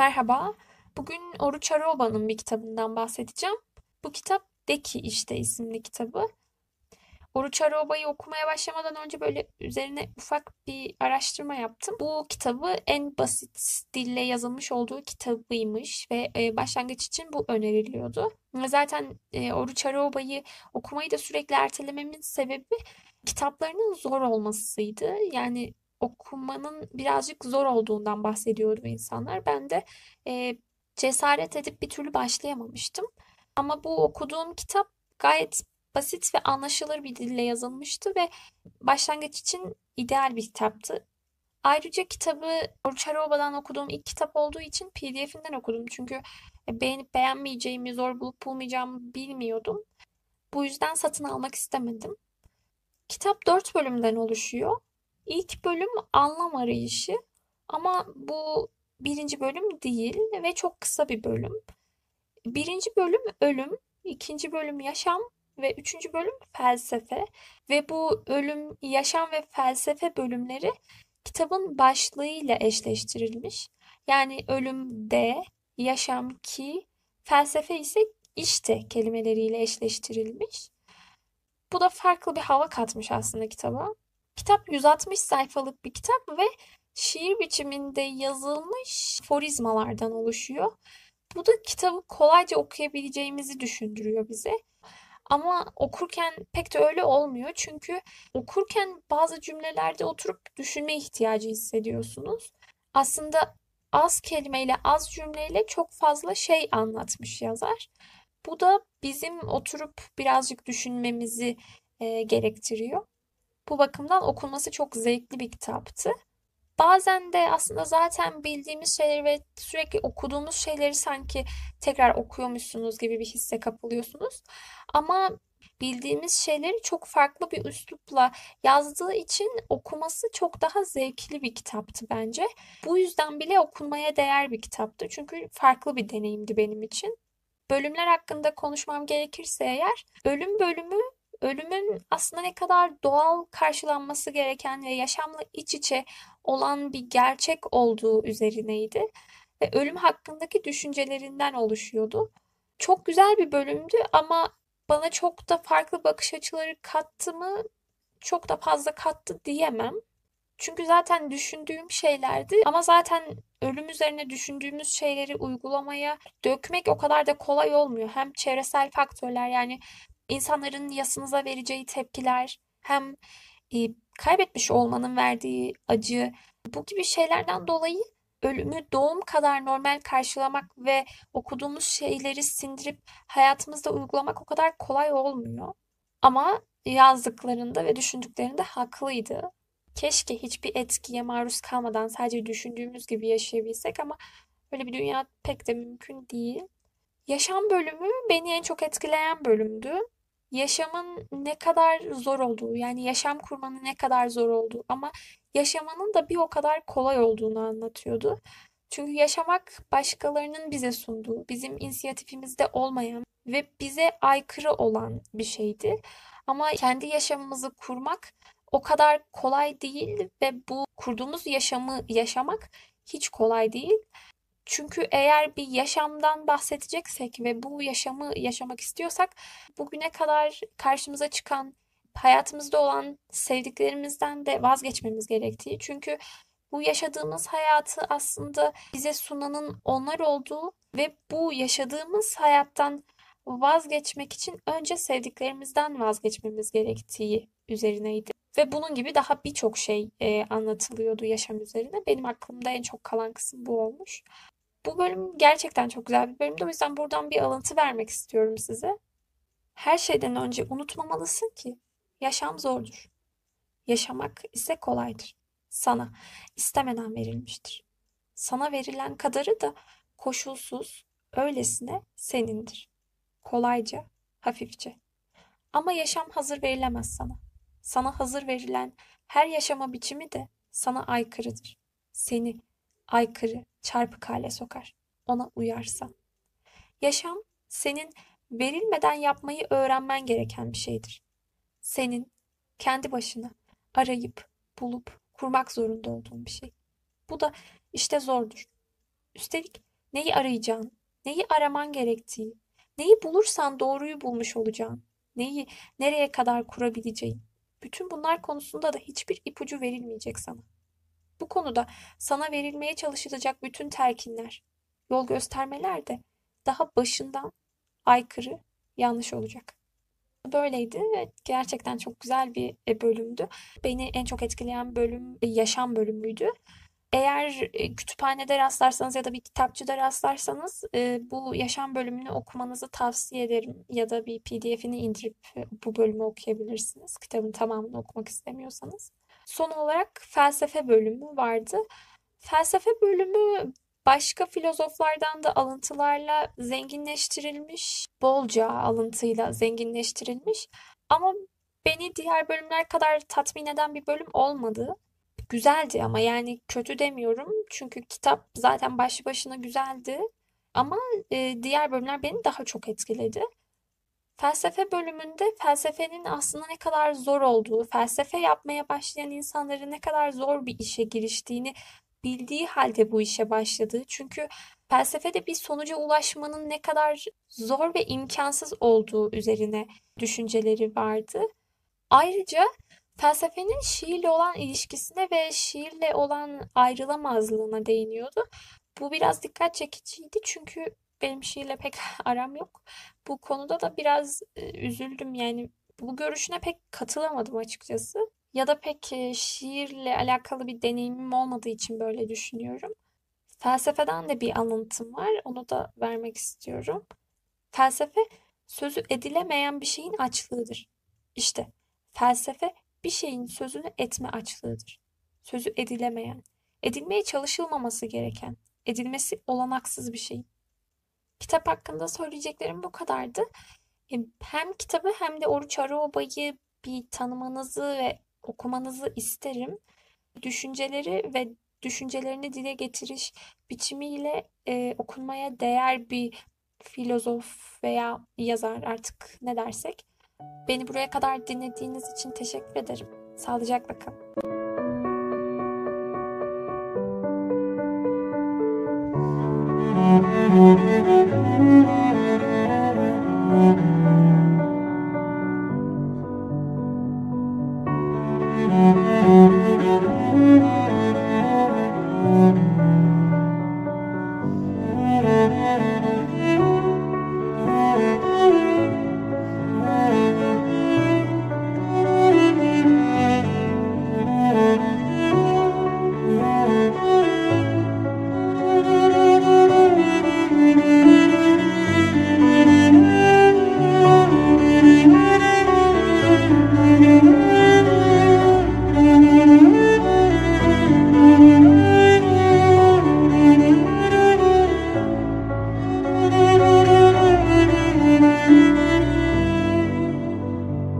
Merhaba. Bugün Oruç Aroba'nın bir kitabından bahsedeceğim. Bu kitap Deki işte isimli kitabı. Oruç Aroba'yı okumaya başlamadan önce böyle üzerine ufak bir araştırma yaptım. Bu kitabı en basit dille yazılmış olduğu kitabıymış ve e, başlangıç için bu öneriliyordu. Zaten e, Oruç Aroba'yı okumayı da sürekli ertelememin sebebi kitaplarının zor olmasıydı. Yani okumanın birazcık zor olduğundan bahsediyordu insanlar. Ben de e, cesaret edip bir türlü başlayamamıştım. Ama bu okuduğum kitap gayet basit ve anlaşılır bir dille yazılmıştı ve başlangıç için ideal bir kitaptı. Ayrıca kitabı Oruç Aroba'dan okuduğum ilk kitap olduğu için PDF'inden okudum. Çünkü beğenip beğenmeyeceğimi, zor bulup bulmayacağımı bilmiyordum. Bu yüzden satın almak istemedim. Kitap dört bölümden oluşuyor. İlk bölüm anlam arayışı ama bu birinci bölüm değil ve çok kısa bir bölüm. Birinci bölüm ölüm, ikinci bölüm yaşam ve üçüncü bölüm felsefe. Ve bu ölüm, yaşam ve felsefe bölümleri kitabın başlığıyla eşleştirilmiş. Yani ölüm de, yaşam ki, felsefe ise işte kelimeleriyle eşleştirilmiş. Bu da farklı bir hava katmış aslında kitaba. Kitap 160 sayfalık bir kitap ve şiir biçiminde yazılmış forizmalardan oluşuyor. Bu da kitabı kolayca okuyabileceğimizi düşündürüyor bize. Ama okurken pek de öyle olmuyor. Çünkü okurken bazı cümlelerde oturup düşünme ihtiyacı hissediyorsunuz. Aslında az kelimeyle, az cümleyle çok fazla şey anlatmış yazar. Bu da bizim oturup birazcık düşünmemizi e, gerektiriyor. Bu bakımdan okunması çok zevkli bir kitaptı. Bazen de aslında zaten bildiğimiz şeyleri ve sürekli okuduğumuz şeyleri sanki tekrar okuyormuşsunuz gibi bir hisse kapılıyorsunuz. Ama bildiğimiz şeyleri çok farklı bir üslupla yazdığı için okuması çok daha zevkli bir kitaptı bence. Bu yüzden bile okunmaya değer bir kitaptı. Çünkü farklı bir deneyimdi benim için. Bölümler hakkında konuşmam gerekirse eğer, ölüm bölümü ölümün aslında ne kadar doğal karşılanması gereken ve yaşamla iç içe olan bir gerçek olduğu üzerineydi ve ölüm hakkındaki düşüncelerinden oluşuyordu. Çok güzel bir bölümdü ama bana çok da farklı bakış açıları kattı mı? Çok da fazla kattı diyemem. Çünkü zaten düşündüğüm şeylerdi ama zaten ölüm üzerine düşündüğümüz şeyleri uygulamaya dökmek o kadar da kolay olmuyor. Hem çevresel faktörler yani insanların yasınıza vereceği tepkiler, hem e, kaybetmiş olmanın verdiği acı, bu gibi şeylerden dolayı ölümü doğum kadar normal karşılamak ve okuduğumuz şeyleri sindirip hayatımızda uygulamak o kadar kolay olmuyor. Ama yazdıklarında ve düşündüklerinde haklıydı. Keşke hiçbir etkiye maruz kalmadan sadece düşündüğümüz gibi yaşayabilsek ama böyle bir dünya pek de mümkün değil. Yaşam bölümü beni en çok etkileyen bölümdü yaşamın ne kadar zor olduğu, yani yaşam kurmanın ne kadar zor olduğu ama yaşamanın da bir o kadar kolay olduğunu anlatıyordu. Çünkü yaşamak başkalarının bize sunduğu, bizim inisiyatifimizde olmayan ve bize aykırı olan bir şeydi. Ama kendi yaşamımızı kurmak o kadar kolay değil ve bu kurduğumuz yaşamı yaşamak hiç kolay değil. Çünkü eğer bir yaşamdan bahsedeceksek ve bu yaşamı yaşamak istiyorsak bugüne kadar karşımıza çıkan hayatımızda olan sevdiklerimizden de vazgeçmemiz gerektiği. Çünkü bu yaşadığımız hayatı aslında bize sunanın onlar olduğu ve bu yaşadığımız hayattan vazgeçmek için önce sevdiklerimizden vazgeçmemiz gerektiği üzerineydi. Ve bunun gibi daha birçok şey e, anlatılıyordu yaşam üzerine. Benim aklımda en çok kalan kısım bu olmuş. Bu bölüm gerçekten çok güzel bir bölümdü. O yüzden buradan bir alıntı vermek istiyorum size. Her şeyden önce unutmamalısın ki yaşam zordur. Yaşamak ise kolaydır. Sana istemeden verilmiştir. Sana verilen kadarı da koşulsuz, öylesine senindir. Kolayca, hafifçe. Ama yaşam hazır verilemez sana. Sana hazır verilen her yaşama biçimi de sana aykırıdır. Seni aykırı, çarpık hale sokar. Ona uyarsan. Yaşam senin verilmeden yapmayı öğrenmen gereken bir şeydir. Senin kendi başına arayıp, bulup, kurmak zorunda olduğun bir şey. Bu da işte zordur. Üstelik neyi arayacağın, neyi araman gerektiği, neyi bulursan doğruyu bulmuş olacağın, neyi nereye kadar kurabileceğin. Bütün bunlar konusunda da hiçbir ipucu verilmeyecek sana. Bu konuda sana verilmeye çalışılacak bütün telkinler, yol göstermeler de daha başından aykırı, yanlış olacak. Böyleydi. Gerçekten çok güzel bir e, bölümdü. Beni en çok etkileyen bölüm e, yaşam bölümüydü. Eğer e, kütüphanede rastlarsanız ya da bir kitapçıda rastlarsanız bu yaşam bölümünü okumanızı tavsiye ederim. Ya da bir PDF'ini indirip bu bölümü okuyabilirsiniz. Kitabın tamamını okumak istemiyorsanız. Son olarak felsefe bölümü vardı. Felsefe bölümü başka filozoflardan da alıntılarla zenginleştirilmiş, bolca alıntıyla zenginleştirilmiş. Ama beni diğer bölümler kadar tatmin eden bir bölüm olmadı. Güzeldi ama yani kötü demiyorum. Çünkü kitap zaten başlı başına güzeldi. Ama e, diğer bölümler beni daha çok etkiledi. Felsefe bölümünde felsefenin aslında ne kadar zor olduğu, felsefe yapmaya başlayan insanların ne kadar zor bir işe giriştiğini bildiği halde bu işe başladı. Çünkü felsefede bir sonuca ulaşmanın ne kadar zor ve imkansız olduğu üzerine düşünceleri vardı. Ayrıca felsefenin şiirle olan ilişkisine ve şiirle olan ayrılamazlığına değiniyordu. Bu biraz dikkat çekiciydi çünkü benim şiirle pek aram yok. Bu konuda da biraz e, üzüldüm yani bu görüşüne pek katılamadım açıkçası ya da pek e, şiirle alakalı bir deneyimim olmadığı için böyle düşünüyorum. Felsefeden de bir alıntım var. Onu da vermek istiyorum. Felsefe sözü edilemeyen bir şeyin açlığıdır. İşte felsefe bir şeyin sözünü etme açlığıdır. Sözü edilemeyen, edilmeye çalışılmaması gereken, edilmesi olanaksız bir şey. Kitap hakkında söyleyeceklerim bu kadardı. E, hem kitabı hem de Oruç Arıoba'yı bir tanımanızı ve okumanızı isterim. Düşünceleri ve düşüncelerini dile getiriş biçimiyle e, okunmaya değer bir filozof veya yazar artık ne dersek. Beni buraya kadar dinlediğiniz için teşekkür ederim. Sağlıcakla kalın.